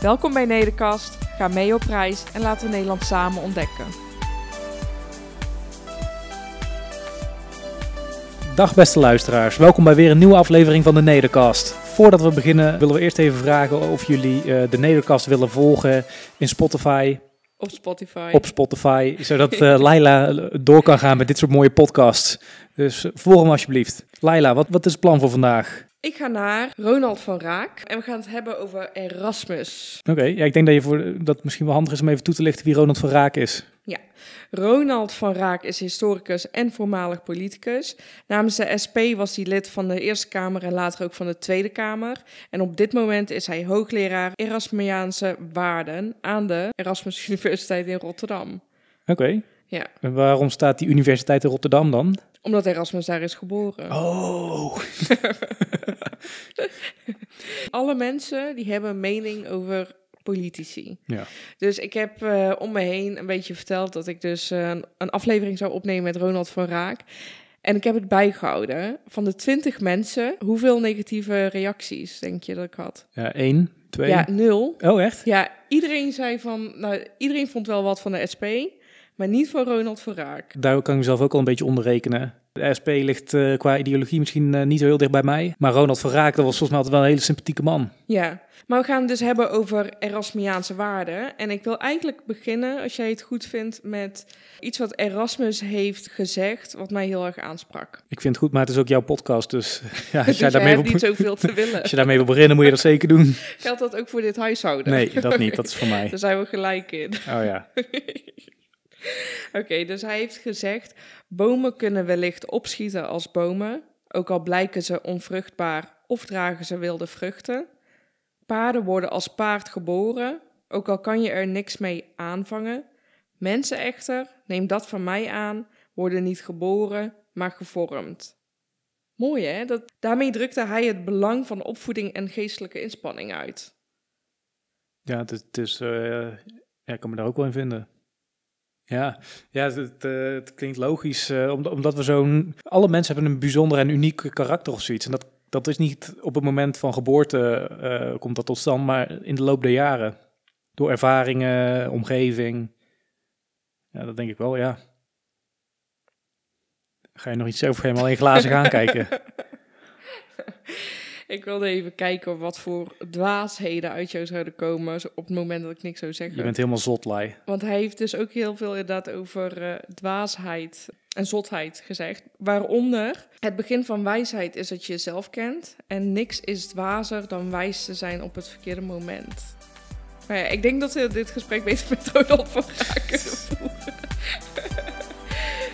Welkom bij Nederkast, ga mee op reis en laten we Nederland samen ontdekken. Dag beste luisteraars, welkom bij weer een nieuwe aflevering van de Nederkast. Voordat we beginnen willen we eerst even vragen of jullie uh, de Nederkast willen volgen in Spotify. Op Spotify. Op Spotify, zodat uh, Laila door kan gaan met dit soort mooie podcasts. Dus volg hem alsjeblieft. Laila, wat, wat is het plan voor vandaag? Ik ga naar Ronald van Raak en we gaan het hebben over Erasmus. Oké, ja, ik denk dat, je voor, dat misschien wel handig is om even toe te lichten wie Ronald van Raak is. Ja, Ronald van Raak is historicus en voormalig politicus. Namens de SP was hij lid van de Eerste Kamer en later ook van de Tweede Kamer. En op dit moment is hij hoogleraar Erasmiaanse waarden aan de Erasmus Universiteit in Rotterdam. Oké. Ja. En waarom staat die universiteit in Rotterdam dan? Omdat Erasmus daar is geboren. Oh. Alle mensen die hebben een mening over politici. Ja. Dus ik heb uh, om me heen een beetje verteld dat ik dus uh, een aflevering zou opnemen met Ronald van Raak. En ik heb het bijgehouden. Van de twintig mensen, hoeveel negatieve reacties denk je dat ik had? Ja, één, twee. Ja, nul. Oh, echt? Ja, iedereen zei van, nou, iedereen vond wel wat van de SP, maar niet van Ronald van Raak. Daar kan ik mezelf ook al een beetje onderrekenen. De SP ligt uh, qua ideologie misschien uh, niet zo heel dicht bij mij. Maar Ronald van Raak, dat was volgens mij altijd wel een hele sympathieke man. Ja, maar we gaan het dus hebben over Erasmiaanse waarden. En ik wil eigenlijk beginnen, als jij het goed vindt, met iets wat Erasmus heeft gezegd, wat mij heel erg aansprak. Ik vind het goed, maar het is ook jouw podcast, dus ja, als dus jij daarmee wil, niet zoveel te willen. Als je daarmee wil beginnen, moet je dat zeker doen. Geldt dat ook voor dit huishouden? Nee, dat niet. Dat is voor mij. Daar zijn we gelijk in. Oh ja. Oké, dus hij heeft gezegd: bomen kunnen wellicht opschieten als bomen, ook al blijken ze onvruchtbaar of dragen ze wilde vruchten. Paarden worden als paard geboren, ook al kan je er niks mee aanvangen. Mensen echter, neem dat van mij aan, worden niet geboren, maar gevormd. Mooi hè? Dat, daarmee drukte hij het belang van opvoeding en geestelijke inspanning uit. Ja, het is, uh, ja, ik kan me daar ook wel in vinden. Ja, ja het, het klinkt logisch, uh, omdat we zo'n... Alle mensen hebben een bijzonder en uniek karakter of zoiets. En dat, dat is niet op het moment van geboorte uh, komt dat tot stand, maar in de loop der jaren. Door ervaringen, omgeving. Ja, dat denk ik wel, ja. Ga je nog iets je maar alleen glazen gaan kijken? Ik wilde even kijken wat voor dwaasheden uit jou zouden komen op het moment dat ik niks zou zeggen. Je bent helemaal zotlai. Want hij heeft dus ook heel veel inderdaad over uh, dwaasheid en zotheid gezegd. Waaronder het begin van wijsheid is dat je jezelf kent. En niks is dwazer dan wijs te zijn op het verkeerde moment. Maar ja, ik denk dat we dit gesprek beter met Ronald van Raak kunnen voeren.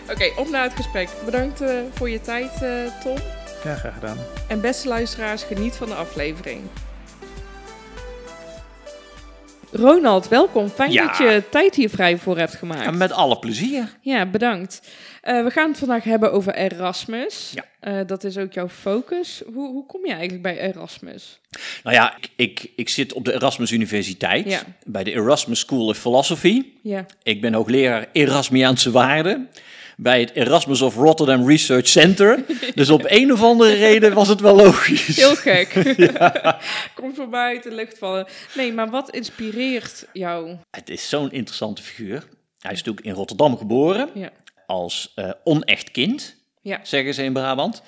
Oké, okay, op naar het gesprek. Bedankt uh, voor je tijd, uh, Tom. Ja, graag gedaan. En beste luisteraars, geniet van de aflevering. Ronald, welkom. Fijn ja. dat je tijd hier vrij voor hebt gemaakt. Ja, met alle plezier. Ja, bedankt. Uh, we gaan het vandaag hebben over Erasmus. Ja. Uh, dat is ook jouw focus. Hoe, hoe kom je eigenlijk bij Erasmus? Nou ja, ik, ik, ik zit op de Erasmus Universiteit, ja. bij de Erasmus School of Philosophy. Ja. Ik ben hoogleraar Erasmiaanse waarden bij het Erasmus of Rotterdam Research Center. Dus op een of andere reden was het wel logisch. Heel gek. ja. Komt voorbij uit de lucht vallen. Nee, maar wat inspireert jou? Het is zo'n interessante figuur. Hij is natuurlijk in Rotterdam geboren. Ja. Als uh, onecht kind, ja. zeggen ze in Brabant.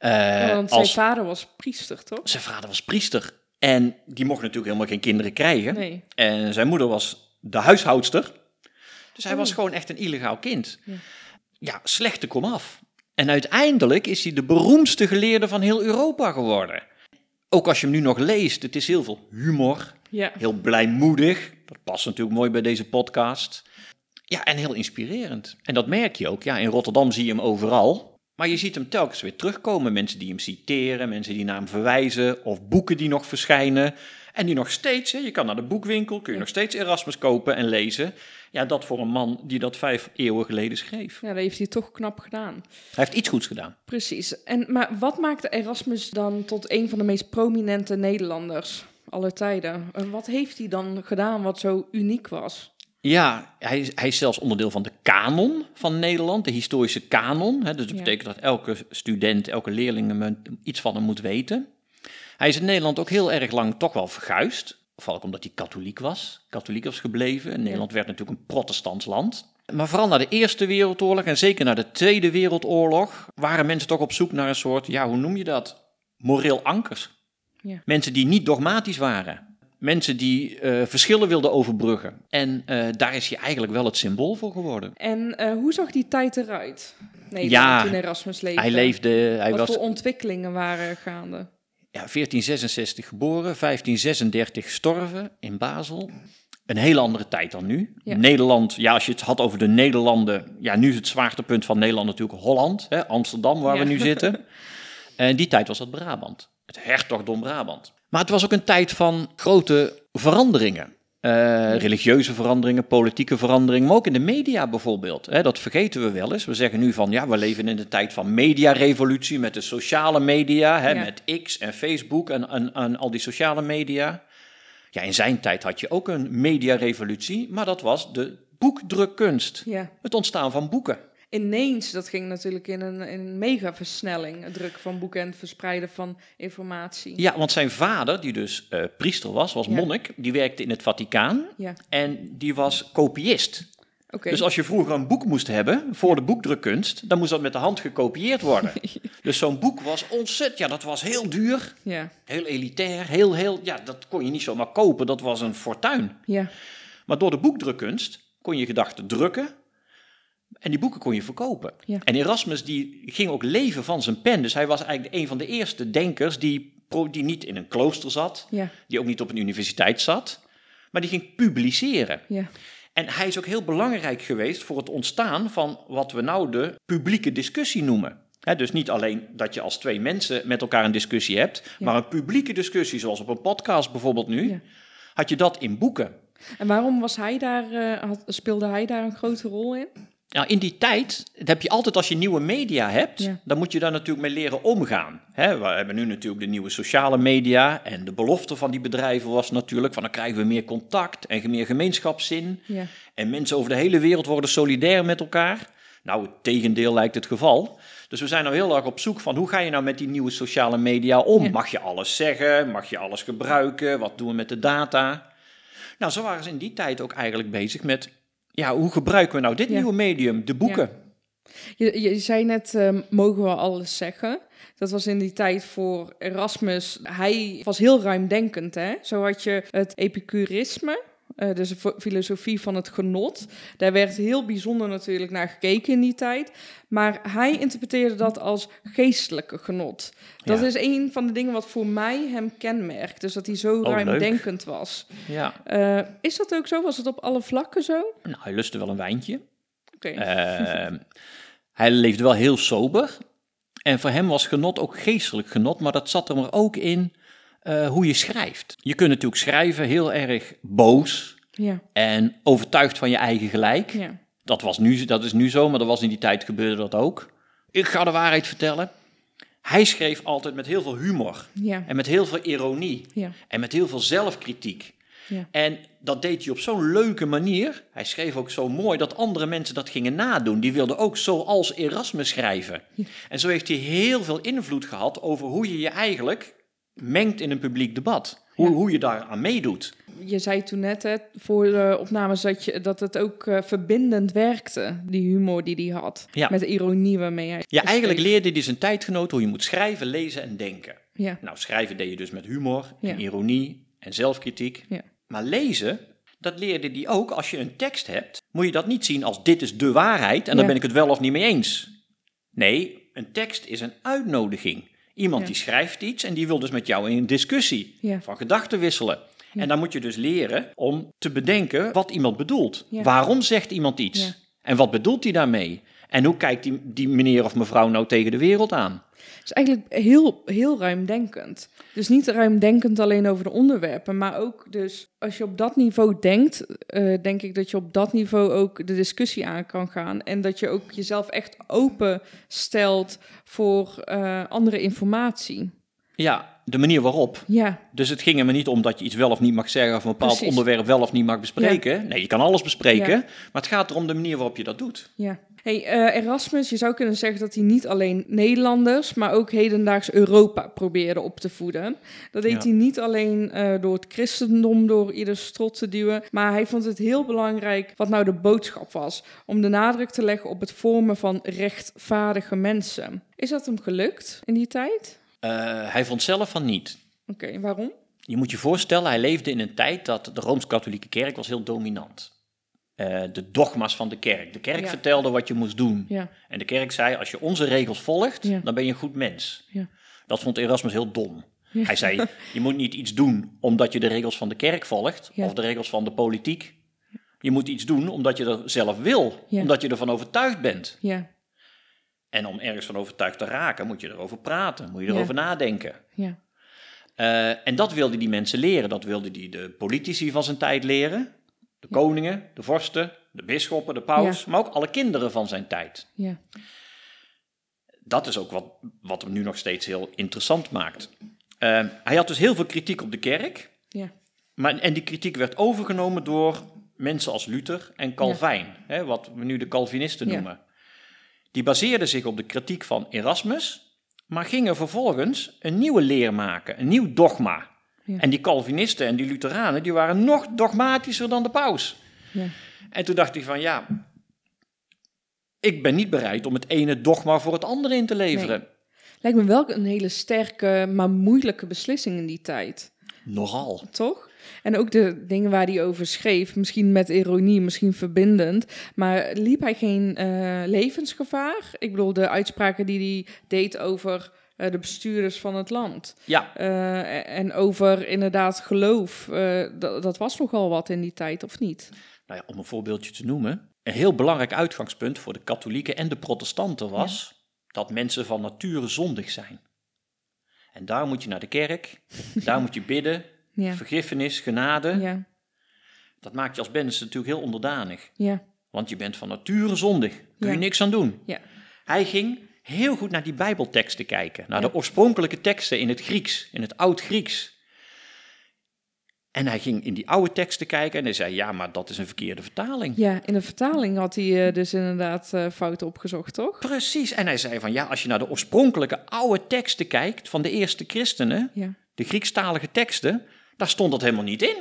Uh, ja, want als... zijn vader was priester, toch? Zijn vader was priester. En die mocht natuurlijk helemaal geen kinderen krijgen. Nee. En zijn moeder was de huishoudster. Dus hij oh. was gewoon echt een illegaal kind. Ja ja, slechte komaf. En uiteindelijk is hij de beroemdste geleerde van heel Europa geworden. Ook als je hem nu nog leest, het is heel veel humor, ja. heel blijmoedig. Dat past natuurlijk mooi bij deze podcast. Ja, en heel inspirerend. En dat merk je ook. Ja, in Rotterdam zie je hem overal. Maar je ziet hem telkens weer terugkomen. Mensen die hem citeren, mensen die naar hem verwijzen, of boeken die nog verschijnen. En die nog steeds, hè, je kan naar de boekwinkel, kun je nog steeds Erasmus kopen en lezen. Ja, dat voor een man die dat vijf eeuwen geleden schreef. Ja, dat heeft hij toch knap gedaan. Hij heeft iets goeds gedaan. Precies. En, maar wat maakte Erasmus dan tot een van de meest prominente Nederlanders aller tijden? En wat heeft hij dan gedaan wat zo uniek was? Ja, hij, is- hij is zelfs onderdeel van de kanon van Nederland, de historische kanon. Hè, dus dat Ja. betekent dat elke student, elke leerling iets van hem moet weten. Hij is in Nederland ook heel erg lang toch wel verguisd. Vooral omdat hij katholiek was. Katholiek was gebleven. En Nederland werd natuurlijk een protestants land. Maar vooral na de Eerste Wereldoorlog en zeker na de Tweede Wereldoorlog... waren mensen toch op zoek naar een soort, ja, hoe noem je dat? Moreel ankers. Ja. Mensen die niet dogmatisch waren. Mensen die eh, verschillen wilden overbruggen. En eh, daar is hij eigenlijk wel het symbool voor geworden. En eh, hoe zag die tijd eruit? Nederland, Ja, toen Erasmus leefde. Hij leefde, hij Wat was voor ontwikkelingen waren gaande? Ja, 1466 geboren, 1536 gestorven in Basel. Een hele andere tijd dan nu. Ja. Nederland, ja, als je het had over de Nederlanden. Ja, nu is het zwaartepunt van Nederland natuurlijk Holland, hè, Amsterdam, waar Ja. we nu zitten. En die tijd was dat Brabant, het hertogdom Brabant. Maar het was ook een tijd van grote veranderingen. Eh, religieuze veranderingen, politieke veranderingen, maar ook in de media bijvoorbeeld. Hè, dat vergeten we wel eens. We zeggen nu van, ja, we leven in een tijd van mediarevolutie met de sociale media, hè, Ja. met X en Facebook en, en, en al die sociale media. Ja, in zijn tijd had je ook een mediarevolutie, maar dat was de boekdrukkunst. Ja. Het ontstaan van boeken. Ineens, dat ging natuurlijk in een, in een mega versnelling. Het drukken van boeken en het verspreiden van informatie. Ja, want zijn vader, die dus eh, priester was, was Ja. monnik, die werkte in het Vaticaan Ja, en die was kopiist. Dus als je vroeger een boek moest hebben voor de boekdrukkunst, dan moest dat met de hand gekopieerd worden. dus zo'n boek was ontzettend, ja, dat was heel duur, Ja, heel elitair, heel, heel, ja, dat kon je niet zomaar kopen, dat was een fortuin. ja, Maar door de boekdrukkunst kon je gedachten drukken en die boeken kon je verkopen. Ja. En Erasmus die ging ook leven van zijn pen, dus hij was eigenlijk een van de eerste denkers die, die niet in een klooster zat, ja, die ook niet op een universiteit zat, maar die ging publiceren. ja. En hij is ook heel belangrijk geweest voor het ontstaan van wat we nou de publieke discussie noemen. Dus niet alleen dat je als twee mensen met elkaar een discussie hebt, Ja. maar een publieke discussie, zoals op een podcast bijvoorbeeld nu, Ja. had je dat in boeken. En waarom was hij daar, eh, had, speelde hij daar een grote rol in? Nou, in die tijd dat heb je altijd als je nieuwe media hebt, Ja. dan moet je daar natuurlijk mee leren omgaan. Hè, we hebben nu natuurlijk de nieuwe sociale media en de belofte van die bedrijven was natuurlijk van dan krijgen we meer contact en meer gemeenschapszin. Ja, En mensen over de hele wereld worden solidair met elkaar. Nou, het tegendeel lijkt het geval. Dus we zijn nou heel erg op zoek van hoe ga je nou met die nieuwe sociale media om? Ja. Mag je alles zeggen? Mag je alles gebruiken? Wat doen we met de data? Nou, zo waren ze in die tijd ook eigenlijk bezig met, ja, hoe gebruiken we nou dit Ja. nieuwe medium, de boeken? Je, je zei net, ehm, mogen we alles zeggen? Dat was in die tijd voor Erasmus. Hij was heel ruimdenkend, hè? Zo had je het epicurisme, eh, dus de filosofie van het genot. Daar werd heel bijzonder natuurlijk naar gekeken in die tijd. Maar hij interpreteerde dat als geestelijke genot. Dat Ja. is een van de dingen wat voor mij hem kenmerkt. Dus dat hij zo leuk. ruimdenkend was. Ja. Eh, is dat ook zo? Was het op alle vlakken zo? Nou, hij lustte wel een wijntje. Oké. Eh, hij leefde wel heel sober. En voor hem was genot ook geestelijk genot, maar dat zat er maar ook in eh, hoe je schrijft. Je kunt natuurlijk schrijven heel erg boos ja, en overtuigd van je eigen gelijk. ja, Dat, was nu, dat is nu zo, maar dat was in die tijd gebeurde dat ook. Ik ga de waarheid vertellen. Hij schreef altijd met heel veel humor ja, en met heel veel ironie ja, en met heel veel zelfkritiek. ja. En dat deed hij op zo'n leuke manier. Hij schreef ook zo mooi dat andere mensen dat gingen nadoen. Die wilden ook zoals Erasmus schrijven. En zo heeft hij heel veel invloed gehad over hoe je je eigenlijk mengt in een publiek debat. Hoe, Ja. hoe je daar aan meedoet. Je zei toen net hè, voor de opnames dat, je, dat het ook eh, verbindend werkte, die humor die hij had. Ja. Met de ironie waarmee hij. Ja, eigenlijk leerde hij zijn tijdgenoot hoe je moet schrijven, lezen en denken. Ja, Nou, schrijven deed je dus met humor en ironie en zelfkritiek. Ja. Maar lezen, dat leerde hij ook. Als je een tekst hebt, moet je dat niet zien als dit is de waarheid en daar ben ik het wel of niet mee eens. Nee, een tekst is een uitnodiging. Iemand Ja. die schrijft iets en die wil dus met jou in een discussie Ja. van gedachten wisselen. Ja. En dan moet je dus leren om te bedenken wat iemand bedoelt. Waarom zegt iemand iets? En wat bedoelt hij daarmee? En hoe kijkt die, die meneer of mevrouw nou tegen de wereld aan? Het is eigenlijk heel, heel ruimdenkend. Dus niet ruimdenkend alleen over de onderwerpen, maar ook dus als je op dat niveau denkt, eh, denk ik dat je op dat niveau ook de discussie aan kan gaan. En dat je ook jezelf echt open stelt voor eh, andere informatie. Ja, de manier waarop. Ja, Dus het ging er me niet om dat je iets wel of niet mag zeggen of een bepaald Precies. onderwerp wel of niet mag bespreken. Nee, je kan alles bespreken, Ja. maar het gaat erom de manier waarop je dat doet. ja. Hey, eh, Erasmus, je zou kunnen zeggen dat hij niet alleen Nederlanders, maar ook hedendaags Europa probeerde op te voeden. Dat deed Ja. hij niet alleen eh, door het christendom door ieder strot te duwen, maar hij vond het heel belangrijk wat nou de boodschap was. Om de nadruk te leggen op het vormen van rechtvaardige mensen. Is dat hem gelukt in die tijd? Eh, hij vond zelf van niet. Oké, waarom? Je moet je voorstellen, hij leefde in een tijd dat de Rooms-Katholieke Kerk was heel dominant. Eh, de dogma's van de kerk. De kerk Ja. vertelde wat je moest doen. Ja, En de kerk zei, als je onze regels volgt, Ja. dan ben je een goed mens. Ja. Dat vond Erasmus heel dom. Hij zei, je moet niet iets doen omdat je de regels van de kerk volgt, of de regels van de politiek. Je moet iets doen omdat je er zelf wil, omdat je ervan overtuigd bent. ja, En om ergens van overtuigd te raken, moet je erover praten, moet je erover nadenken. ja, Eh, en dat wilde die mensen leren. Dat wilde die de politici van zijn tijd leren. De koningen, de vorsten, de bisschoppen, de paus, maar ook alle kinderen van zijn tijd. ja, Dat is ook wat, wat hem nu nog steeds heel interessant maakt. Eh, hij had dus heel veel kritiek op de kerk. ja, Maar, en die kritiek werd overgenomen door mensen als Luther en Calvijn, hè, wat we nu de Calvinisten Ja. noemen. Die baseerden zich op de kritiek van Erasmus, maar gingen vervolgens een nieuwe leer maken, een nieuw dogma. Ja. En die Calvinisten en die Lutheranen, die waren nog dogmatischer dan de paus. ja. En toen dacht hij van ja, ik ben niet bereid om het ene dogma voor het andere in te leveren. Lijkt me wel een hele sterke, maar moeilijke beslissing in die tijd. Nogal. Toch? En ook de dingen waar hij over schreef, misschien met ironie, misschien verbindend. Maar liep hij geen eh, levensgevaar? Ik bedoel, de uitspraken die hij deed over eh, de bestuurders van het land. Ja, Eh, en over inderdaad geloof. eh, dat, dat was nogal wat in die tijd, of niet? Nou ja, om een voorbeeldje te noemen. Een heel belangrijk uitgangspunt voor de katholieken en de protestanten was dat mensen van nature zondig zijn. En daar moet je naar de kerk, daar moet je bidden, Ja, vergiffenis, genade. ja, Dat maakt je als mens natuurlijk heel onderdanig. ja, Want je bent van nature zondig, kun je niks aan doen. ja. Hij ging heel goed naar die bijbelteksten kijken, naar Ja. de oorspronkelijke teksten in het Grieks, in het Oud-Grieks. En hij ging in die oude teksten kijken en hij zei, ja, maar dat is een verkeerde vertaling. Ja, in de vertaling had hij eh, dus inderdaad eh, fouten opgezocht, toch? Precies. En hij zei van ja, als je naar de oorspronkelijke oude teksten kijkt van de eerste christenen, Ja, de Griekstalige teksten, daar stond dat helemaal niet in.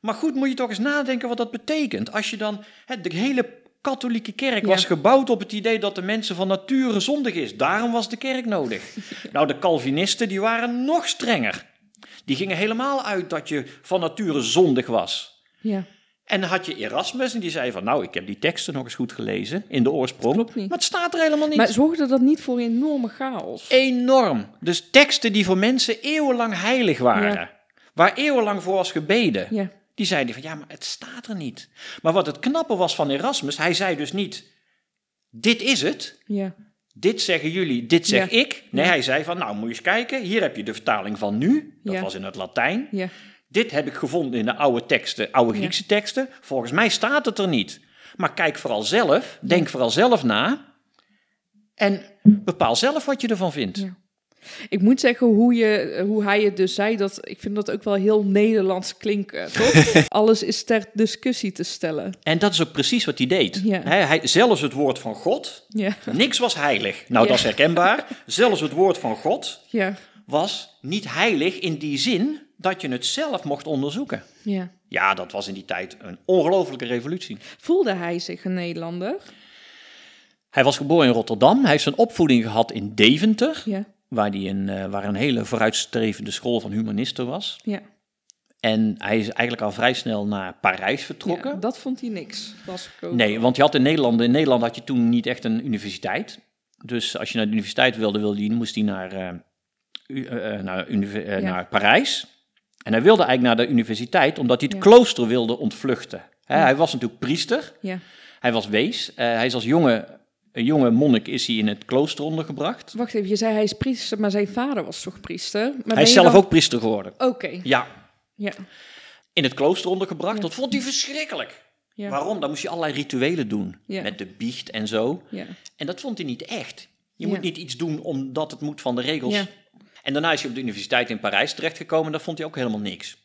Maar goed, moet je toch eens nadenken wat dat betekent. Als je dan, hè, de hele katholieke kerk Ja. was gebouwd op het idee dat de mensen van nature zondig is. Daarom was de kerk nodig. nou, de Calvinisten die waren nog strenger. Die gingen helemaal uit dat je van nature zondig was. ja, En dan had je Erasmus en die zei van, nou, ik heb die teksten nog eens goed gelezen in de oorsprong. Klopt niet. Maar het staat er helemaal niet. Maar zorgde dat niet voor enorme chaos? Enorm. Dus teksten die voor mensen eeuwenlang heilig waren. Ja. Waar eeuwenlang voor was gebeden. Ja, Die zeiden van, ja, maar het staat er niet. Maar wat het knappe was van Erasmus, hij zei dus niet, dit is het. ja, Dit zeggen jullie, dit zeg Ja. ik. Nee, Ja. hij zei van, nou moet je eens kijken. Hier heb je de vertaling van nu. Dat was in het Latijn. ja, Dit heb ik gevonden in de oude teksten, oude. Griekse teksten. Volgens mij staat het er niet. Maar kijk vooral zelf, denk vooral zelf na. En bepaal zelf wat je ervan vindt. Ik moet zeggen, hoe, je, hoe hij het dus zei, dat, ik vind dat ook wel heel Nederlands klinken, toch? Alles is ter discussie te stellen. En dat is ook precies wat hij deed. Ja. Hij, hij, zelfs het woord van God, Ja, niks was heilig. Nou, Ja. dat is herkenbaar. Zelfs het woord van God ja, was niet heilig in die zin dat je het zelf mocht onderzoeken. ja. Ja, dat was in die tijd een ongelofelijke revolutie. Voelde hij zich een Nederlander? Hij was geboren in Rotterdam. Hij heeft zijn opvoeding gehad in Deventer, Ja, waar, die een, eh, waar een hele vooruitstrevende school van humanisten was. ja. En hij is eigenlijk al vrij snel naar Parijs ja vertrokken. dat vond hij niks. Was. Nee, want je had in Nederland, in Nederland had je toen niet echt een universiteit. Dus als je naar de universiteit wilde, wilde moest hij naar, eh, eh, naar, Ja. naar Parijs. En hij wilde eigenlijk naar de universiteit omdat hij het Ja. klooster wilde ontvluchten. Ja. Hij was natuurlijk priester, Ja, hij was wees. Hij is als jongen een jonge monnik is hij in het klooster ondergebracht. Wacht even, je zei hij is priester, maar zijn vader was toch priester? Maar Hij is zelf dan- ook priester geworden. Oké, Ja, ja. in het klooster ondergebracht. Ja. Dat vond hij verschrikkelijk. ja. Waarom? Dan moest je allerlei rituelen doen. Ja. Met de biecht en zo. Ja. En dat vond hij niet echt. Je moet niet iets doen omdat het moet van de regels. Ja. En daarna is hij op de universiteit in Parijs terechtgekomen. En daar vond hij ook helemaal niks.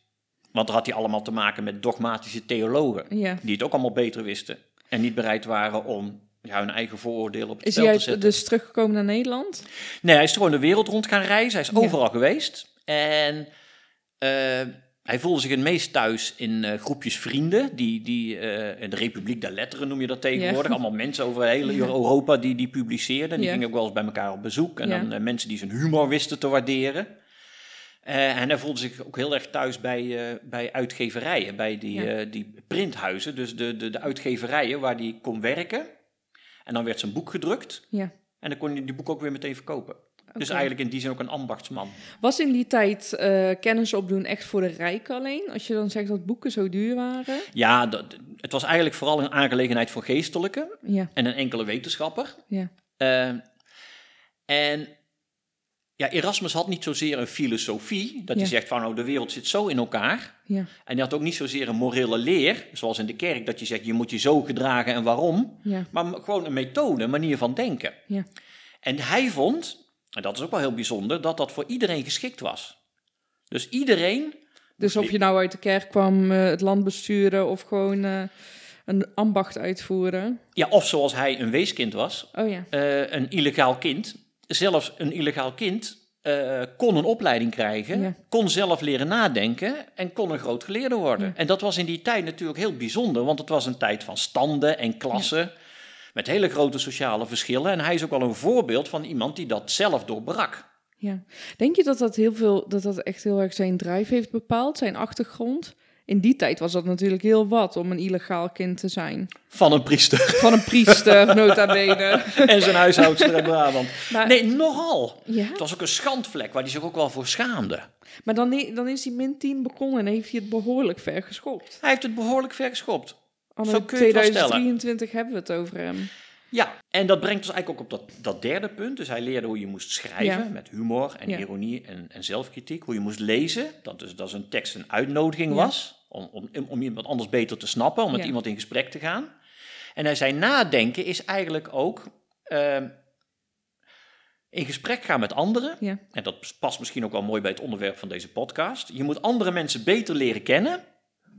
Want daar had hij allemaal te maken met dogmatische theologen. Die het ook allemaal beter wisten. En niet bereid waren om ja, hun eigen vooroordelen op het Is hij te zetten. dus teruggekomen naar Nederland? Nee, hij is gewoon de wereld rond gaan reizen. Hij is Ja. overal geweest. En eh, hij voelde zich het meest thuis in eh, groepjes vrienden. Die, die, eh, in de Republiek der Letteren noem je dat tegenwoordig. Ja. Allemaal mensen over heel. Europa die, die publiceerden. Die gingen ook wel eens bij elkaar op bezoek. En dan mensen die zijn humor wisten te waarderen. En hij voelde zich ook heel erg thuis bij, bij uitgeverijen, bij die, Ja. die printhuizen. Dus de, de, de uitgeverijen waar hij kon werken. En dan werd zijn boek gedrukt. Ja. En dan kon hij die boek ook weer meteen verkopen. Dus eigenlijk in die zin ook een ambachtsman. Was in die tijd eh, kennis opdoen echt voor de rijken alleen? Als je dan zegt dat boeken zo duur waren? Ja, dat, het was eigenlijk vooral een aangelegenheid voor geestelijken Ja, en een enkele wetenschapper. ja, Eh, en ja, Erasmus had niet zozeer een filosofie, dat Ja. hij zegt van nou, de wereld zit zo in elkaar. ja, En hij had ook niet zozeer een morele leer, zoals in de kerk, dat je zegt je moet je zo gedragen en waarom. ja, Maar gewoon een methode, een manier van denken. ja. En hij vond, en dat is ook wel heel bijzonder, dat dat voor iedereen geschikt was. Dus iedereen Dus of je nou uit de kerk kwam, eh, het land besturen of gewoon eh, een ambacht uitvoeren. Ja, of zoals hij een weeskind was, Oh ja, eh, een illegaal kind. Zelfs een illegaal kind eh, kon een opleiding krijgen, Ja. kon zelf leren nadenken en kon een groot geleerde worden. Ja. En dat was in die tijd natuurlijk heel bijzonder, want het was een tijd van standen en klassen. Met hele grote sociale verschillen. En hij is ook wel een voorbeeld van iemand die dat zelf doorbrak. ja. Denk je dat dat heel veel, dat dat echt heel erg zijn drive heeft bepaald, zijn achtergrond? In die tijd was dat natuurlijk heel wat om een illegaal kind te zijn. Van een priester Van een priester, nota bene. en zijn huishoudster in Brabant. Maar, Nee, nogal. ja? Het was ook een schandvlek waar hij zich ook wel voor schaamde. maar dan, dan is hij min 10 begonnen en heeft hij het behoorlijk ver geschopt. Hij heeft het behoorlijk ver geschopt. Anno Zo kun je het wel stellen. 2023 hebben we het over hem. Ja, en dat brengt ons eigenlijk ook op dat, dat derde punt. Dus hij leerde hoe je moest schrijven Ja. met humor en Ja. ironie en, en zelfkritiek. Hoe je moest lezen, dat dus dat is een tekst een uitnodiging was. Om, om, om iemand anders beter te snappen, om met Ja. iemand in gesprek te gaan. En hij zei nadenken is eigenlijk ook ehm, in gesprek gaan met anderen. Ja. En dat past misschien ook wel mooi bij het onderwerp van deze podcast. Je moet andere mensen beter leren kennen.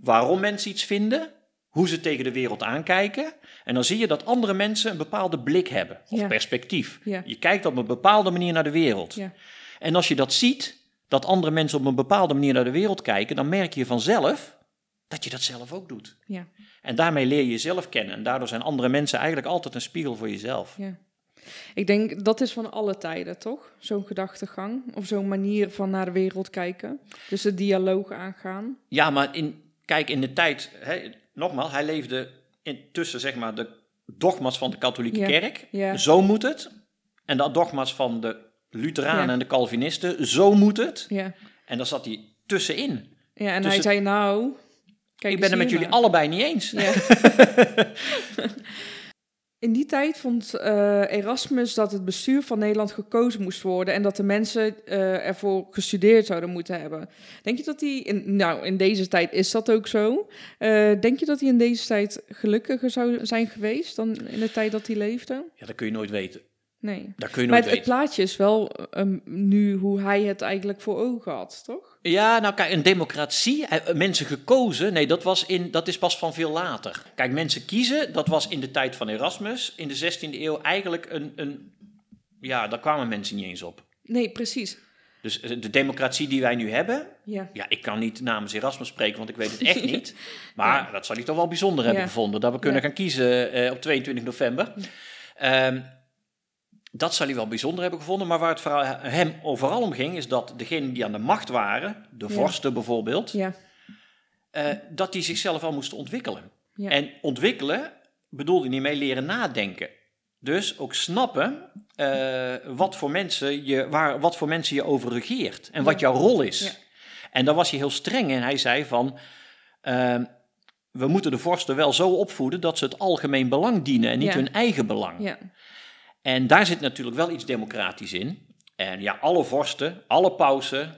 Waarom mensen iets vinden. Hoe ze tegen de wereld aankijken. En dan zie je dat andere mensen een bepaalde blik hebben. Of Ja. perspectief. Ja. Je kijkt op een bepaalde manier naar de wereld. Ja. En als je dat ziet, dat andere mensen op een bepaalde manier naar de wereld kijken, dan merk je vanzelf dat je dat zelf ook doet. Ja. En daarmee leer je jezelf kennen. En daardoor zijn andere mensen eigenlijk altijd een spiegel voor jezelf. Ja. Ik denk dat is van alle tijden, toch? Zo'n gedachtegang of zo'n manier van naar de wereld kijken. Dus de dialoog aangaan. Ja, maar in, kijk, in de tijd, hè, nogmaals, hij leefde intussen zeg maar de dogma's van de katholieke Ja, kerk. ja. Zo moet het. En de dogma's van de Lutheranen Ja. en de Calvinisten. Zo moet het. Ja, En daar zat hij tussenin. ja en hij zei nou... Kijk ik ben het met jullie allebei niet eens. Ja. In die tijd vond eh, Erasmus dat het bestuur van Nederland gekozen moest worden en dat de mensen eh, ervoor gestudeerd zouden moeten hebben. Denk je dat hij, in, nou in deze tijd is dat ook zo, Eh, denk je dat hij in deze tijd gelukkiger zou zijn geweest dan in de tijd dat hij leefde? Ja, dat kun je nooit weten. Nee. Dat kun je Maar het, plaatje is wel ehm, nu hoe hij het eigenlijk voor ogen had, toch? Ja, nou kijk, een democratie, eh, mensen gekozen, nee, dat, was in, dat is pas van veel later. Kijk, mensen kiezen, dat was in de tijd van Erasmus, in de 16e eeuw eigenlijk een, een ja, daar kwamen mensen niet eens op. Nee, precies. Dus eh, de democratie die wij nu hebben, Ja. ja, ik kan niet namens Erasmus spreken, want ik weet het echt niet. Maar dat zal hij toch wel bijzonder hebben Ja. gevonden, dat we kunnen gaan kiezen eh, op 22 november. Ehm, dat zal hij wel bijzonder hebben gevonden, maar waar het vooral hem overal om ging, is dat degenen die aan de macht waren, de Ja. vorsten bijvoorbeeld, Ja. eh, dat die zichzelf wel moesten ontwikkelen. Ja. En ontwikkelen bedoelde niet mee leren nadenken. Dus ook snappen eh, wat, voor mensen je, waar, wat voor mensen je over regeert en wat jouw rol is. En daar was hij heel streng in. Hij zei van, ehm, we moeten de vorsten wel zo opvoeden dat ze het algemeen belang dienen en niet hun eigen belang. Ja, En daar zit natuurlijk wel iets democratisch in. En ja, alle vorsten, alle pausen,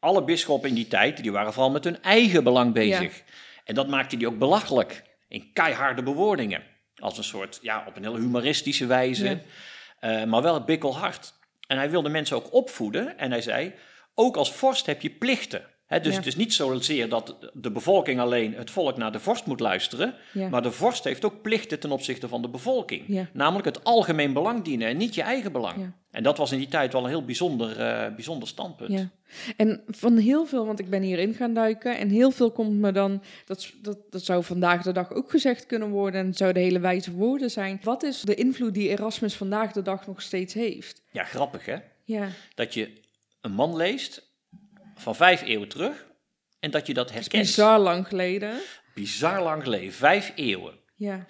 alle bisschoppen in die tijd, die waren vooral met hun eigen belang bezig. En dat maakte die ook belachelijk in keiharde bewoordingen. Als een soort, ja, op een heel humoristische wijze, Ja. eh, maar wel bikkelhard. En hij wilde mensen ook opvoeden en hij zei, ook als vorst heb je plichten. Dus Ja. het is niet zozeer dat de bevolking alleen het volk naar de vorst moet luisteren, Ja. maar de vorst heeft ook plichten ten opzichte van de bevolking. Ja. Namelijk het algemeen belang dienen en niet je eigen belang. En dat was in die tijd wel een heel bijzonder, eh, bijzonder standpunt. ja. En van heel veel, want ik ben hierin gaan duiken en heel veel komt me dan, dat, dat, dat zou vandaag de dag ook gezegd kunnen worden en het zouden hele wijze woorden zijn. Wat is de invloed die Erasmus vandaag de dag nog steeds heeft? Ja, grappig hè? Ja, Dat je een man leest van vijf eeuwen terug en dat je dat herkent. bizar lang geleden. Bizar lang geleden, vijf eeuwen. Ja,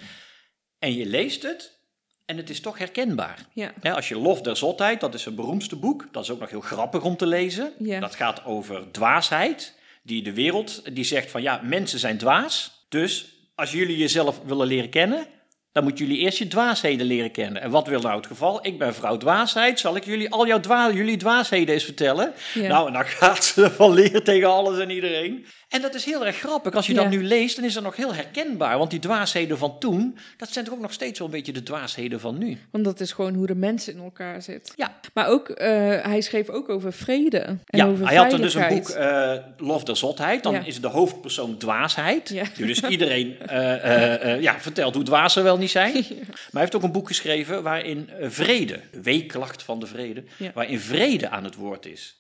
En je leest het en het is toch herkenbaar. ja, als je Lof der Zotheid, dat is zijn beroemdste boek. Dat is ook nog heel grappig om te lezen. Ja. Dat gaat over dwaasheid. Die de wereld, die zegt van ja, mensen zijn dwaas. Dus als jullie jezelf willen leren kennen, dan moeten jullie eerst je dwaasheden leren kennen. En wat wil nou het geval? Ik ben vrouw dwaasheid. Zal ik jullie al jouw dwa jullie dwaasheden eens vertellen? Ja. Nou, en dan gaat ze van leren tegen alles en iedereen. En dat is heel erg grappig. Als je dat nu leest, dan is dat nog heel herkenbaar. Want die dwaasheden van toen, dat zijn toch ook nog steeds wel een beetje de dwaasheden van nu. want dat is gewoon hoe de mensen in elkaar zitten. Ja. Maar ook, eh, hij schreef ook over vrede en ja, over hij had er dus een boek, eh Lof der Zotheid. Dan Ja. is de hoofdpersoon dwaasheid. Ja. Dus iedereen eh, ja, vertelt hoe dwaas ze wel niet zijn. Maar hij heeft ook een boek geschreven waarin vrede, weeklacht van de vrede, waarin vrede aan het woord is.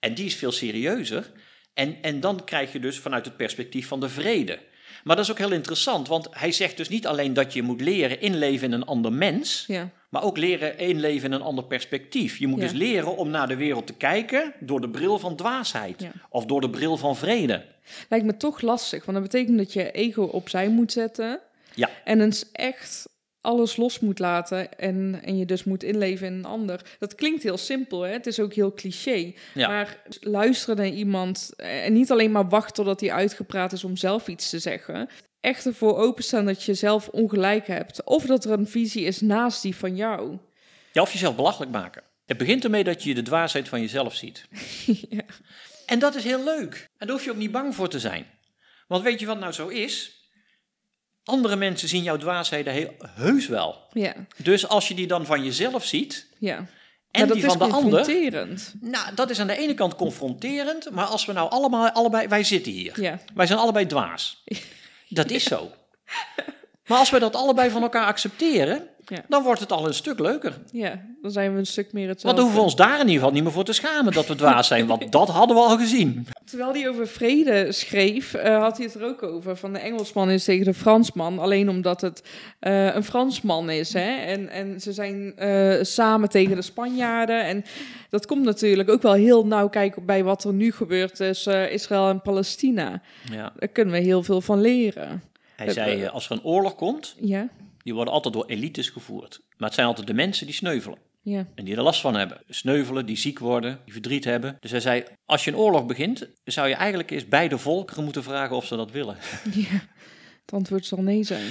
En die is veel serieuzer. En, en dan krijg je dus vanuit het perspectief van de vrede. Maar dat is ook heel interessant, want hij zegt dus niet alleen dat je moet leren inleven in een ander mens, Ja, maar ook leren inleven in een ander perspectief. Je moet Ja. dus leren om naar de wereld te kijken door de bril van dwaasheid. Ja. Of door de bril van vrede. lijkt me toch lastig, want dat betekent dat je ego opzij moet zetten Ja. en eens echt alles los moet laten en, en je dus moet inleven in een ander. Dat klinkt heel simpel, hè? het is ook heel cliché. Ja. Maar luisteren naar iemand en niet alleen maar wachten totdat hij uitgepraat is om zelf iets te zeggen. Echt ervoor openstaan dat je zelf ongelijk hebt. Of dat er een visie is naast die van jou. Ja, of jezelf belachelijk maken. Het begint ermee dat je de dwaasheid van jezelf ziet. ja. En dat is heel leuk. En daar hoef je ook niet bang voor te zijn. Want weet je wat nou zo is? Andere mensen zien jouw dwaasheden heel heus wel. Ja, Dus als je die dan van jezelf ziet, ja. en Ja, die van de ander, confronterend. nou, dat is aan de ene kant confronterend, maar als we nou allemaal, allebei, wij zitten hier. Ja. Wij zijn allebei dwaas. Dat is zo. Maar als we dat allebei van elkaar accepteren, Ja. dan wordt het al een stuk leuker. ja, dan zijn we een stuk meer Want hetzelfde. dan hoeven we ons daar in ieder geval niet meer voor te schamen dat we dwaas zijn, want dat hadden we al gezien. Terwijl hij over vrede schreef, eh, had hij het er ook over. Van de Engelsman is tegen de Fransman. Alleen omdat het eh, een Fransman is. Hè? En, en ze zijn eh, samen tegen de Spanjaarden. En dat komt natuurlijk ook wel heel nauw kijken bij wat er nu gebeurt tussen Israël en Palestina. Ja. Daar kunnen we heel veel van leren. Hij zei, als er een oorlog komt, Ja, die worden altijd door elites gevoerd. Maar het zijn altijd de mensen die sneuvelen. ja, En die er last van hebben. Sneuvelen, die ziek worden, die verdriet hebben. Dus hij zei, als je een oorlog begint, zou je eigenlijk eens beide volkeren moeten vragen of ze dat willen. ja. Het antwoord zal nee zijn.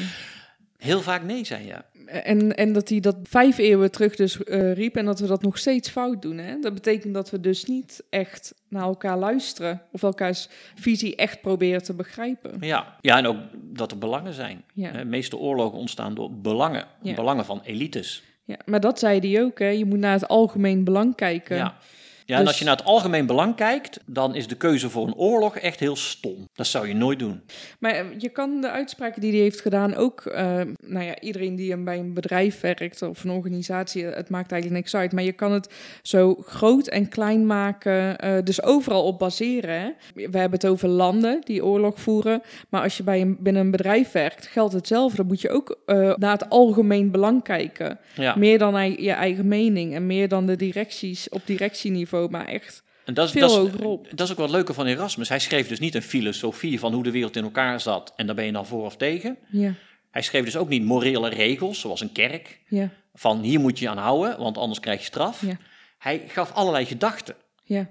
Heel vaak nee zijn, ja. En, en dat hij dat vijf eeuwen terug dus eh, riep en dat we dat nog steeds fout doen. Hè? Dat betekent dat we dus niet echt naar elkaar luisteren of elkaars visie echt proberen te begrijpen. Ja, ja en ook dat er belangen zijn. Ja. De meeste oorlogen ontstaan door belangen. Ja. Belangen van elites. Ja, maar dat zei hij ook, hè? je moet naar het algemeen belang kijken. Ja. Ja, en Dus- als je naar het algemeen belang kijkt, dan is de keuze voor een oorlog echt heel stom. Dat zou je nooit doen. Maar eh, je kan de uitspraken die hij heeft gedaan ook, eh, nou ja, iedereen die bij een bedrijf werkt of een organisatie, het maakt eigenlijk niks uit. Maar je kan het zo groot en klein maken, eh, dus overal op baseren. Hè? We hebben het over landen die oorlog voeren, maar als je bij een, binnen een bedrijf werkt, geldt hetzelfde. Dan moet je ook naar het algemeen belang kijken. Ja. Meer dan je eigen mening en meer dan de directies op directieniveau, maar echt En dat is, veel dat, is, hogerop. dat is ook wat leuker van Erasmus. Hij schreef dus niet een filosofie van hoe de wereld in elkaar zat en daar ben je dan voor of tegen. Ja, Hij schreef dus ook niet morele regels, zoals een kerk, ja, van hier moet je aan houden, want anders krijg je straf. Ja. Hij gaf allerlei gedachten. ja.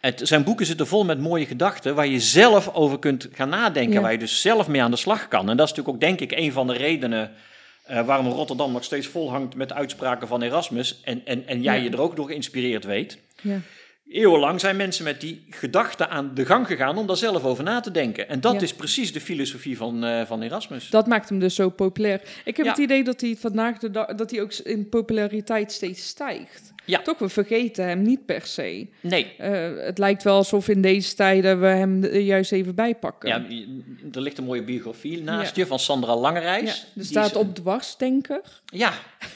Het, zijn boeken zitten vol met mooie gedachten waar je zelf over kunt gaan nadenken, Ja. waar je dus zelf mee aan de slag kan. En dat is natuurlijk ook, denk ik, een van de redenen eh, waarom Rotterdam nog steeds vol hangt met uitspraken van Erasmus. En, en, en jij Ja. je er ook door geïnspireerd weet. Ja. Eeuwenlang zijn mensen met die gedachten aan de gang gegaan om daar zelf over na te denken. En dat Ja. is precies de filosofie van, eh, van Erasmus. Dat maakt hem dus zo populair. Ik heb het idee dat hij vandaag de dag dat hij ook in populariteit steeds stijgt. Ja. Toch, we vergeten hem niet per se. Nee, Eh, het lijkt wel alsof in deze tijden we hem er juist even bijpakken. ja, er ligt een mooie biografie naast Ja. je van Sandra Langerijs. Ja, er Die staat is- op dwarsdenker. Ja,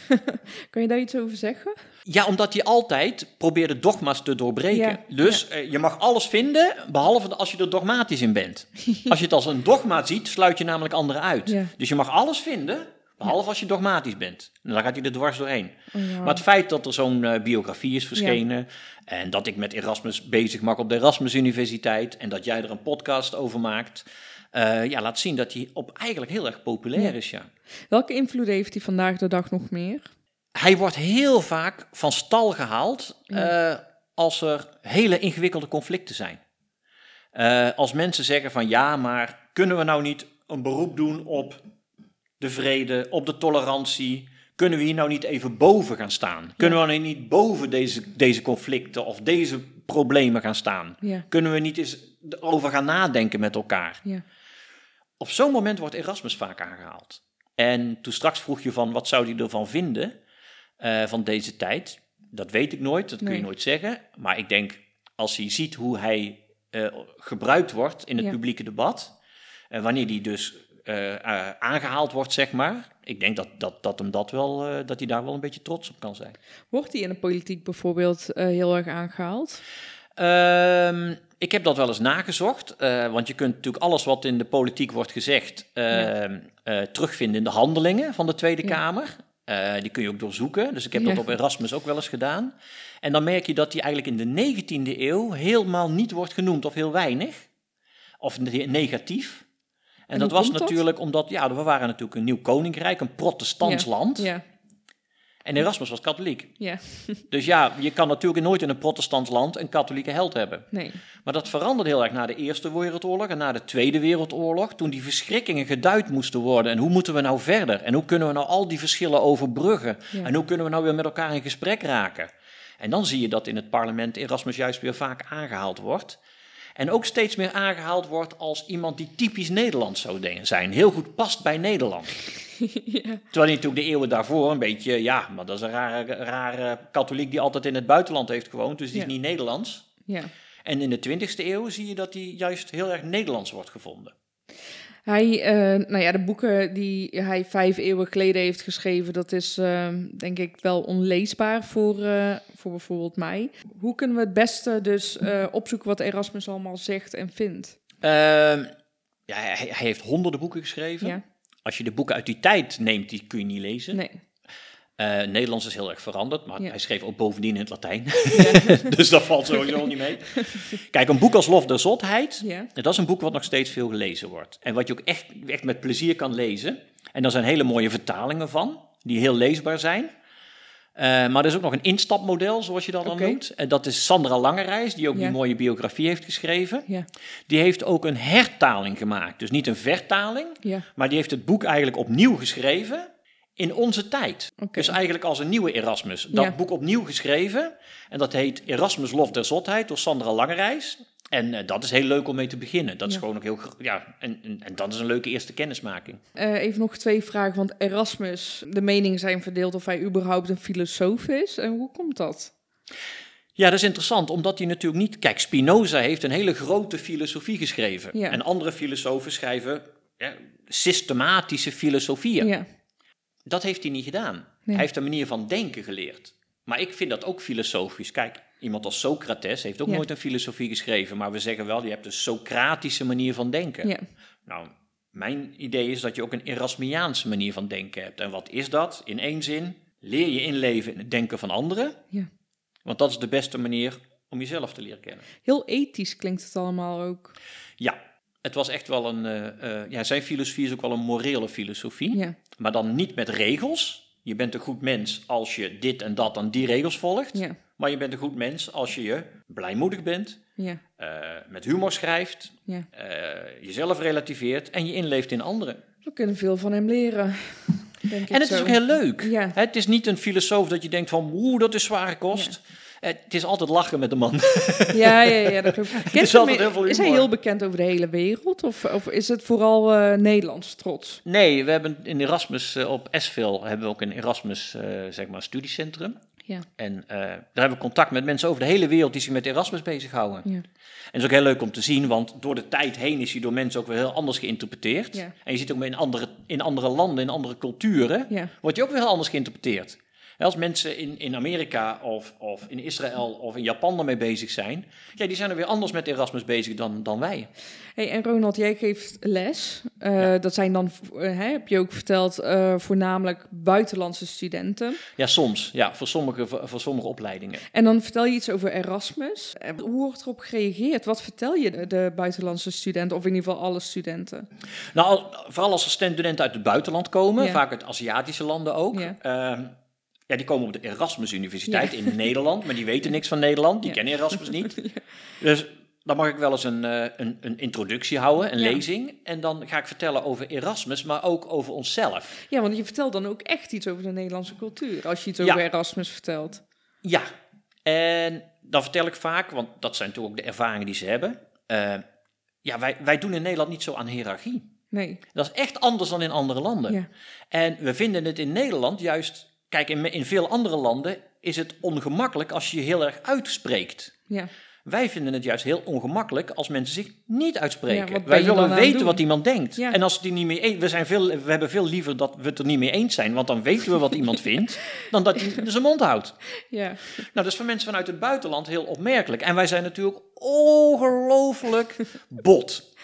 Kan je daar iets over zeggen? Ja, omdat hij altijd probeerde dogma's te doorbreken. Ja, Dus eh, je mag alles vinden, behalve als je er dogmatisch in bent. als je het als een dogma ziet, sluit je namelijk anderen uit. Dus je mag alles vinden, behalve als je dogmatisch bent. En dan gaat hij er dwars doorheen. Oh, ja. Maar het feit dat er zo'n eh, biografie is verschenen... en dat ik met Erasmus bezig mag op de Erasmus Universiteit... en dat jij er een podcast over maakt... eh, ja, laat zien dat hij op eigenlijk heel erg populair Ja. is, ja. Welke invloed heeft hij vandaag de dag nog meer? Hij wordt heel vaak van stal gehaald eh, als er hele ingewikkelde conflicten zijn. Als mensen zeggen van ja, maar kunnen we nou niet een beroep doen op de vrede, op de tolerantie? Kunnen we hier nou niet even boven gaan staan? Kunnen we nou niet boven deze, deze conflicten of deze problemen gaan staan? Ja, Kunnen we niet eens over gaan nadenken met elkaar? ja, Op zo'n moment wordt Erasmus vaak aangehaald. En toen straks vroeg je van wat zou hij ervan vinden eh, van deze tijd. Dat weet ik nooit, dat kun je nooit zeggen. Maar ik denk, als hij ziet hoe hij eh, gebruikt wordt in het Ja. publieke debat, en wanneer die dus aangehaald wordt, zeg maar, ik denk dat, dat, dat, hem dat, wel, eh, dat hij daar wel een beetje trots op kan zijn. Wordt hij in de politiek bijvoorbeeld eh, heel erg aangehaald? Ehm, ik heb dat wel eens nagezocht, eh, want je kunt natuurlijk alles wat in de politiek wordt gezegd ehm, eh, terugvinden in de handelingen van de Tweede Ja. Kamer. Eh, die kun je ook doorzoeken, dus ik heb Ja. dat op Erasmus ook wel eens gedaan. En dan merk je dat die eigenlijk in de 19e eeuw helemaal niet wordt genoemd of heel weinig, of ne- negatief. En, dat was dat? natuurlijk omdat, ja, we waren natuurlijk een nieuw koninkrijk, een protestants Ja, land. Ja, En Erasmus was katholiek. ja, Dus ja, je kan natuurlijk nooit in een protestants land een katholieke held hebben. nee. Maar dat veranderde heel erg na de Eerste Wereldoorlog en na de Tweede Wereldoorlog, toen die verschrikkingen geduid moesten worden. En hoe moeten we nou verder? En hoe kunnen we nou al die verschillen overbruggen? Ja. En hoe kunnen we nou weer met elkaar in gesprek raken? En dan zie je dat in het parlement Erasmus juist weer vaak aangehaald wordt. En ook steeds meer aangehaald wordt als iemand die typisch Nederlands zou zijn. Heel goed past bij Nederland. ja, Terwijl hij natuurlijk de eeuwen daarvoor een beetje, ja, maar dat is een rare, rare katholiek die altijd in het buitenland heeft gewoond. Dus die Ja. is niet Nederlands. ja. En in de 20e eeuw zie je dat hij juist heel erg Nederlands wordt gevonden. Hij, eh, nou ja, de boeken die hij vijf eeuwen geleden heeft geschreven, dat is eh, denk ik wel onleesbaar voor, eh, voor bijvoorbeeld mij. Hoe kunnen we het beste dus eh, opzoeken wat Erasmus allemaal zegt en vindt? Ehm, ja, hij, hij heeft honderden boeken geschreven. Ja, Als je de boeken uit die tijd neemt, die kun je niet lezen. nee. Eh, Nederlands is heel erg veranderd, maar Ja. hij schreef ook bovendien in het Latijn. Ja, dus dat valt sowieso niet mee. Kijk, een boek als Lof der Zotheid, ja, dat is een boek wat nog steeds veel gelezen wordt. En wat je ook echt, echt met plezier kan lezen. En daar zijn hele mooie vertalingen van, die heel leesbaar zijn. Eh, maar er is ook nog een instapmodel, zoals je dat dan noemt. En dat is Sandra Langerijs, die ook die mooie biografie heeft geschreven. ja, Die heeft ook een hertaling gemaakt. Dus niet een vertaling, maar die heeft het boek eigenlijk opnieuw geschreven in onze tijd. Dus eigenlijk als een nieuwe Erasmus. Dat Ja. boek opnieuw geschreven. En dat heet Erasmus Lof der Zotheid door Sandra Langerijs. En eh, dat is heel leuk om mee te beginnen. Dat is gewoon ook heel... Ja, en, en, en dat is een leuke eerste kennismaking. Eh, even nog twee vragen, want Erasmus, de meningen zijn verdeeld of hij überhaupt een filosoof is. En hoe komt dat? Ja, dat is interessant, omdat hij natuurlijk niet... Kijk, Spinoza heeft een hele grote filosofie geschreven. Ja. En andere filosofen schrijven ja, systematische filosofieën. Ja, Dat heeft hij niet gedaan. Nee. Hij heeft een manier van denken geleerd. Maar ik vind dat ook filosofisch. Kijk, iemand als Socrates heeft ook Ja. nooit een filosofie geschreven. Maar we zeggen wel, je hebt een Socratische manier van denken. ja, Nou, mijn idee is dat je ook een Erasmiaanse manier van denken hebt. En wat is dat? In één zin, leer je inleven in het denken van anderen. ja. Want dat is de beste manier om jezelf te leren kennen. Heel ethisch klinkt het allemaal ook. Ja, het was echt wel een... eh, eh, ja, zijn filosofie is ook wel een morele filosofie. Ja, Maar dan niet met regels. Je bent een goed mens als je dit en dat aan die regels volgt. ja, Maar je bent een goed mens als je je blijmoedig bent, Ja, eh, met humor schrijft, ja. jezelf relativeert en je inleeft in anderen. We kunnen veel van hem leren, denk ik En het zo. is ook heel leuk. Hè, Het is niet een filosoof dat je denkt van, oeh, dat is zware kost. Eh, Het is altijd lachen met de man. Ja, ja, ja, dat klopt. Is je hij heel bekend over de hele wereld? Of, of is het vooral eh, Nederlands trots? Nee, we hebben in Erasmus eh, op Esville hebben we ook een Erasmus zeg maar studiecentrum. Ja. En daar hebben we contact met mensen over de hele wereld die zich met Erasmus bezighouden. Ja. En dat is ook heel leuk om te zien, want door de tijd heen is hij door mensen ook weer heel anders geïnterpreteerd. Ja. En je ziet ook in andere, in andere landen, in andere culturen, wordt hij ook weer heel anders geïnterpreteerd. Als mensen in, in Amerika of, of in Israël of in Japan ermee bezig zijn, ja, die zijn er weer anders met Erasmus bezig dan, dan wij. Hey, en Ronald, jij geeft les. Eh, Ja. Dat zijn dan, eh, heb je ook verteld, eh, voornamelijk buitenlandse studenten. Ja, soms. Ja, voor sommige, voor, voor sommige opleidingen. En dan vertel je iets over Erasmus. Hoe wordt erop gereageerd? Wat vertel je de, de buitenlandse studenten, of in ieder geval alle studenten? Nou, al- vooral als er studenten uit het buitenland komen, Ja. vaak uit Aziatische landen ook. Ja. Ja, die komen op de Erasmus Universiteit in Nederland, maar die weten niks van Nederland, die Ja. kennen Erasmus niet. Dus dan mag ik wel eens een, eh, een, een introductie houden, een Ja. lezing. En dan ga ik vertellen over Erasmus, maar ook over onszelf. Ja, want je vertelt dan ook echt iets over de Nederlandse cultuur, als je iets over Erasmus vertelt. Ja, en dan vertel ik vaak, want dat zijn natuurlijk ook de ervaringen die ze hebben. eh, ja, wij, wij doen in Nederland niet zo aan hiërarchie. Nee. Dat is echt anders dan in andere landen. Ja. En we vinden het in Nederland juist. Kijk, in, in veel andere landen is het ongemakkelijk als je je heel erg uitspreekt. Ja. Wij vinden het juist heel ongemakkelijk als mensen zich niet uitspreken. Ja, Wij willen weten wat iemand denkt. Ja. En als die niet mee eens, we, zijn veel, we hebben veel liever dat we het er niet mee eens zijn, want dan weten we wat iemand vindt, dan dat hij zijn mond houdt. Ja. Nou, dat is voor mensen vanuit het buitenland heel opmerkelijk. En wij zijn natuurlijk ongelooflijk bot.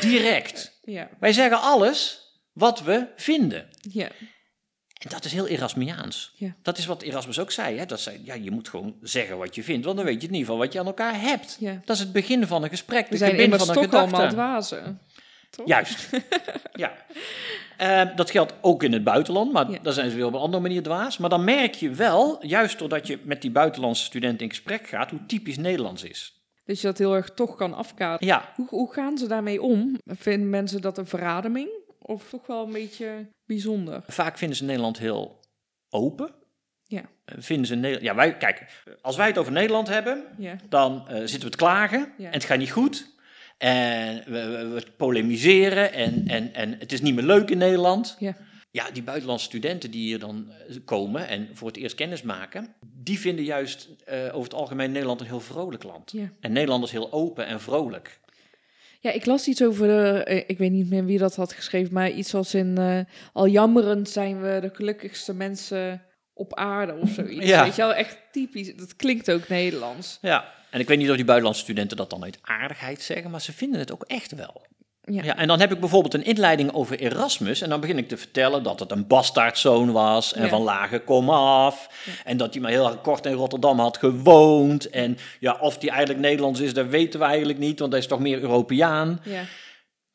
Direct. Ja. Wij zeggen alles wat we vinden. Ja. En dat is heel Erasmiaans. Ja. Dat is wat Erasmus ook zei. Hè? Dat zei ja, je moet gewoon zeggen wat je vindt, want dan weet je in ieder geval wat je aan elkaar hebt. Ja. Dat is het begin van een gesprek, zijn begin van een toch gedachte. allemaal dwazen. Toch? Juist. ja. Eh, dat geldt ook in het buitenland, maar Ja. daar zijn ze weer op een andere manier dwaas. Maar dan merk je wel, juist doordat je met die buitenlandse studenten in gesprek gaat, hoe typisch Nederlands is. Dat je dat heel erg toch kan afkaderen. Ja, Hoe, hoe gaan ze daarmee om? Vinden mensen dat een verademing? Of toch wel een beetje bijzonder? vaak vinden ze Nederland heel open. Ja. Eh, Vinden ze Nederland. Ja, wij, kijk, als wij het over Nederland hebben, Ja. dan eh, zitten we te klagen Ja. en het gaat niet goed. En we, we, we polemiseren en, en, en het is niet meer leuk in Nederland. Ja. Ja, die buitenlandse studenten die hier dan eh, komen en voor het eerst kennis maken, die vinden juist over het algemeen Nederland een heel vrolijk land. Ja. En Nederland is heel open en vrolijk. Ja, ik las iets over, de, eh, ik weet niet meer wie dat had geschreven, maar iets als in, eh, al jammerend zijn we de gelukkigste mensen op aarde of zoiets. Ja. Weet je wel, echt typisch. Dat klinkt ook Nederlands. Ja. En ik weet niet of die buitenlandse studenten dat dan uit aardigheid zeggen, maar ze vinden het ook echt wel. Ja. Ja, en dan heb ik bijvoorbeeld een inleiding over Erasmus. En dan begin ik te vertellen dat het een bastaardzoon was. En Ja. van lage kom af. En dat hij maar heel kort in Rotterdam had gewoond. En ja, of hij eigenlijk Nederlands is, dat weten we eigenlijk niet. Want hij is toch meer Europeaan. Ja.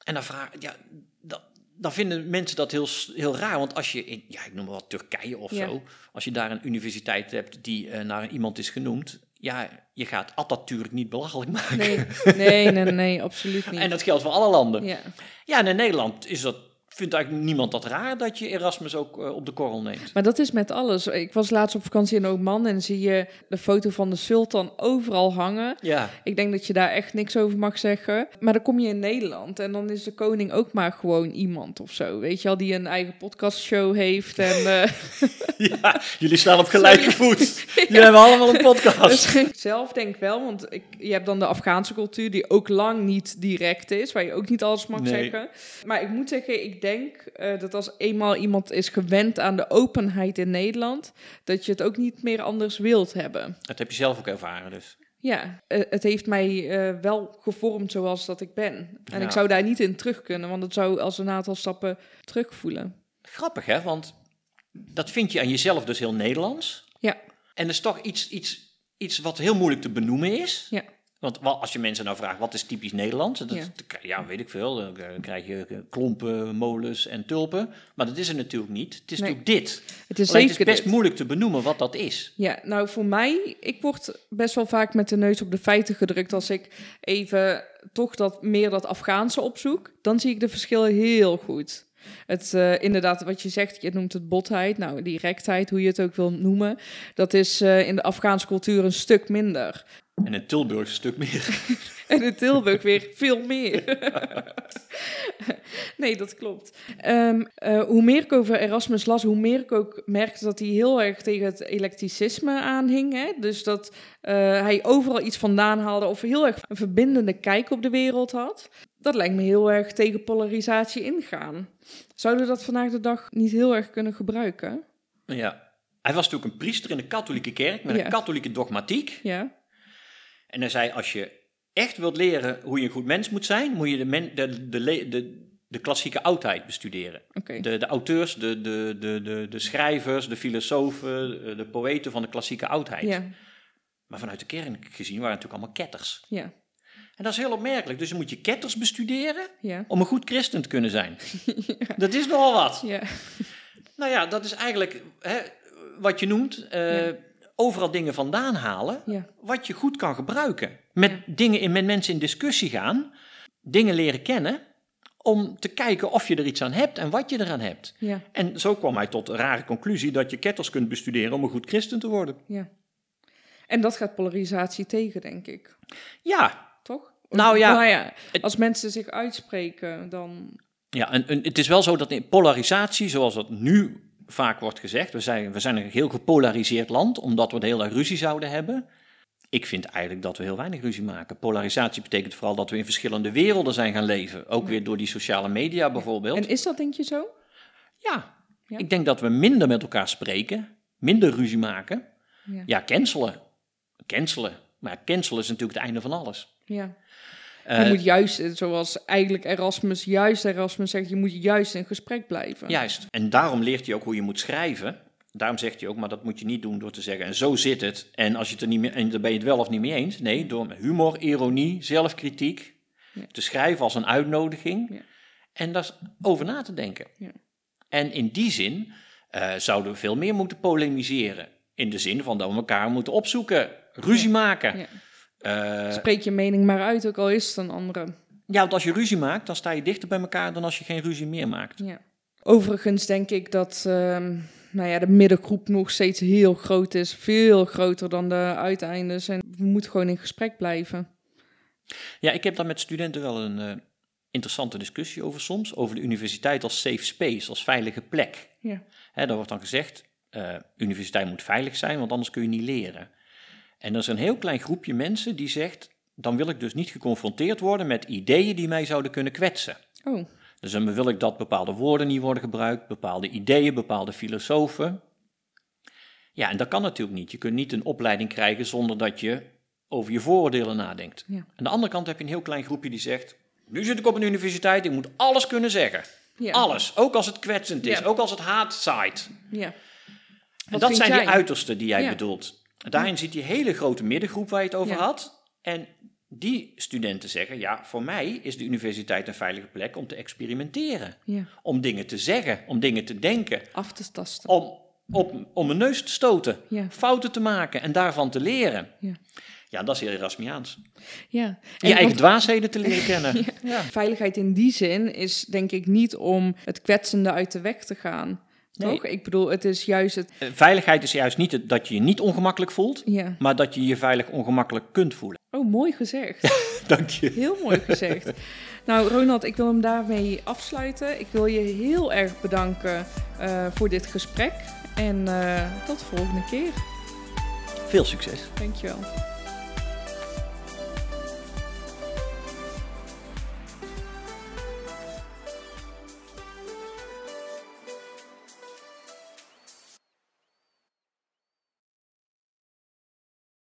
En dan vraag ja, dat, dan vinden mensen dat heel, heel raar. Want als je in, ja, ik noem maar wat, Turkije of zo. Als je daar een universiteit hebt die eh, naar iemand is genoemd. Ja, je gaat Atatürk niet belachelijk maken. Nee, nee, nee, nee, absoluut niet. En dat geldt voor alle landen. ja. Ja, en in Nederland is dat, vindt eigenlijk niemand dat raar dat je Erasmus ook eh, op de korrel neemt. Maar dat is met alles. Ik was laatst op vakantie in Oman en zie je de foto van de sultan overal hangen. Ja, Ik denk dat je daar echt niks over mag zeggen. Maar dan kom je in Nederland en dan is de koning ook maar gewoon iemand of zo. Weet je al, die een eigen podcastshow heeft. En, eh, ja jullie staan op gelijke voet. Jullie hebben allemaal een podcast. dus ik zelf denk wel, want ik, je hebt dan de Afghaanse cultuur die ook lang niet direct is, waar je ook niet alles mag Nee. zeggen. Maar ik moet zeggen, ik denk eh, dat als eenmaal iemand is gewend aan de openheid in Nederland, dat je het ook niet meer anders wilt hebben. Dat heb je zelf ook ervaren dus. Ja, eh, het heeft mij eh, wel gevormd zoals dat ik ben. En Ja. ik zou daar niet in terug kunnen, want het zou als een aantal stappen terugvoelen. Grappig hè, want dat vind je aan jezelf dus heel Nederlands. Ja. En dat is toch iets, iets, iets wat heel moeilijk te benoemen is. Ja. Want wa- als je mensen nou vraagt, wat is typisch Nederlands? Dat, Ja. weet ik veel. Dan eh, krijg je eh, klompen, molens en tulpen. Maar dat is het natuurlijk niet. Het is Nee. natuurlijk dit. Het is Alleen het zeker is best dit. moeilijk te benoemen wat dat is. Ja, nou voor mij, ik word best wel vaak met de neus op de feiten gedrukt als ik even toch dat meer dat Afghaanse opzoek. Dan zie ik de verschillen heel goed. Het, eh, inderdaad, wat je zegt, je noemt het botheid, nou directheid, hoe je het ook wil noemen. Dat is in de Afghaanse cultuur een stuk minder. En in Tilburg een stuk meer. En in Tilburg weer veel meer. nee, dat klopt. Ehm, eh, hoe meer ik over Erasmus las, hoe meer ik ook merkte dat hij heel erg tegen het eclecticisme aanhing. Hè? Dus dat eh, hij overal iets vandaan haalde of heel erg een verbindende kijk op de wereld had. Dat lijkt me heel erg tegen polarisatie ingaan. Zouden we dat vandaag de dag niet heel erg kunnen gebruiken? Ja. Hij was natuurlijk een priester in de katholieke kerk met Ja. een katholieke dogmatiek. Ja, En hij zei, als je echt wilt leren hoe je een goed mens moet zijn, moet je de, men, de, de, de, de klassieke oudheid bestuderen. De, de auteurs, de, de, de, de, de schrijvers, de filosofen, de, de poëten van de klassieke oudheid. Ja, Maar vanuit de kerk gezien waren het natuurlijk allemaal ketters. ja, En dat is heel opmerkelijk. Dus dan moet je ketters bestuderen ja. om een goed christen te kunnen zijn. Dat is nogal wat. Ja, Nou ja, dat is eigenlijk hè, wat je noemt, eh. Overal dingen vandaan halen, ja, wat je goed kan gebruiken. Met, dingen in, met mensen in discussie gaan, dingen leren kennen, om te kijken of je er iets aan hebt en wat je eraan hebt. ja, En zo kwam hij tot de rare conclusie dat je ketters kunt bestuderen om een goed christen te worden. ja. En dat gaat polarisatie tegen, denk ik. Ja, Toch? Nou ja, ja, het- als mensen zich uitspreken, dan... ja en, en het is wel zo dat in polarisatie, zoals dat nu vaak wordt gezegd, we zijn, we zijn een heel gepolariseerd land, omdat we de hele dag ruzie zouden hebben. Ik vind eigenlijk dat we heel weinig ruzie maken. Polarisatie betekent vooral dat we in verschillende werelden zijn gaan leven. Ook weer door die sociale media bijvoorbeeld. En is dat denk je zo? Ja. Ja. ik denk dat we minder met elkaar spreken, minder ruzie maken. Ja. Ja, cancelen. Cancelen. Maar cancelen is natuurlijk het einde van alles. Ja. Eh, je moet juist, eh, zoals eigenlijk Erasmus, juist Erasmus zegt, je moet juist in gesprek blijven. Juist. En daarom leert hij ook hoe je moet schrijven. Daarom zegt hij ook, maar dat moet je niet doen door te zeggen, en zo zit het. En als je het er niet mee, en daar ben je het wel of niet mee eens. Nee, door humor, ironie, zelfkritiek Ja. te schrijven als een uitnodiging. Ja. En daar is over na te denken. Ja. En in die zin eh, zouden we veel meer moeten polemiseren. In de zin van dat we elkaar moeten opzoeken, ruzie maken. Eh, Spreek je mening maar uit, ook al is het een andere. ja, want als je ruzie maakt, dan sta je dichter bij elkaar dan als je geen ruzie meer maakt. Ja. Overigens denk ik dat ehm, nou ja, de middengroep nog steeds heel groot is. Veel groter dan de uiteindes. En we moeten gewoon in gesprek blijven. Ja, ik heb daar met studenten wel een eh, interessante discussie over soms. Over de universiteit als safe space, als veilige plek. Ja. Hè, daar wordt dan gezegd, eh universiteit moet veilig zijn, want anders kun je niet leren. En er is een heel klein groepje mensen die zegt, dan wil ik dus niet geconfronteerd worden met ideeën die mij zouden kunnen kwetsen. Oh, Dus dan wil ik dat bepaalde woorden niet worden gebruikt, bepaalde ideeën, bepaalde filosofen. Ja, en dat kan natuurlijk niet. Je kunt niet een opleiding krijgen zonder dat je over je vooroordelen nadenkt. Ja. Aan de andere kant heb je een heel klein groepje die zegt, nu zit ik op een universiteit, ik moet alles kunnen zeggen. ja. Alles, ook als het kwetsend is, Ja. ook als het haat zaait. Ja. En dat zijn jij? die uitersten die jij bedoelt. Daarin zit die hele grote middengroep waar je het over Ja. had. En die studenten zeggen, ja, voor mij is de universiteit een veilige plek om te experimenteren. Ja. Om dingen te zeggen, om dingen te denken, Af te tasten. om, op, om mijn neus te stoten, Ja. fouten te maken en daarvan te leren. Ja. Ja, dat is heel Erasmiaans. Ja. Je En eigen want- dwaasheden te leren kennen. Ja. Veiligheid in die zin is denk ik niet om het kwetsende uit de weg te gaan. Nee. Toch? Ik bedoel, het is juist het... Eh, Veiligheid is juist niet het- dat je je niet ongemakkelijk voelt, Ja. maar dat je je veilig ongemakkelijk kunt voelen. Oh, mooi gezegd. Dank je. Heel mooi gezegd. Nou, Ronald, ik wil hem daarmee afsluiten. Ik wil je heel erg bedanken eh, voor dit gesprek. En eh, tot de volgende keer. Veel succes. Dankjewel.